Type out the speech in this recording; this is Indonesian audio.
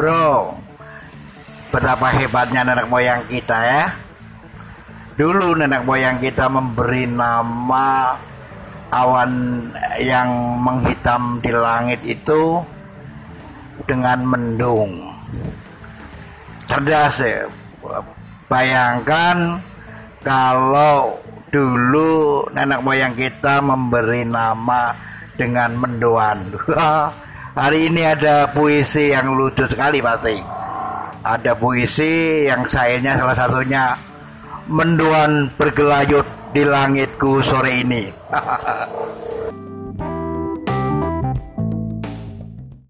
bro betapa hebatnya nenek moyang kita ya? Dulu nenek moyang kita memberi nama awan yang menghitam di langit itu dengan mendung. Cerdas ya. Bayangkan kalau dulu nenek moyang kita memberi nama dengan mendoan hari ini ada puisi yang lucu sekali pasti. Ada puisi yang sayanya salah satunya menduan bergelayut di langitku sore ini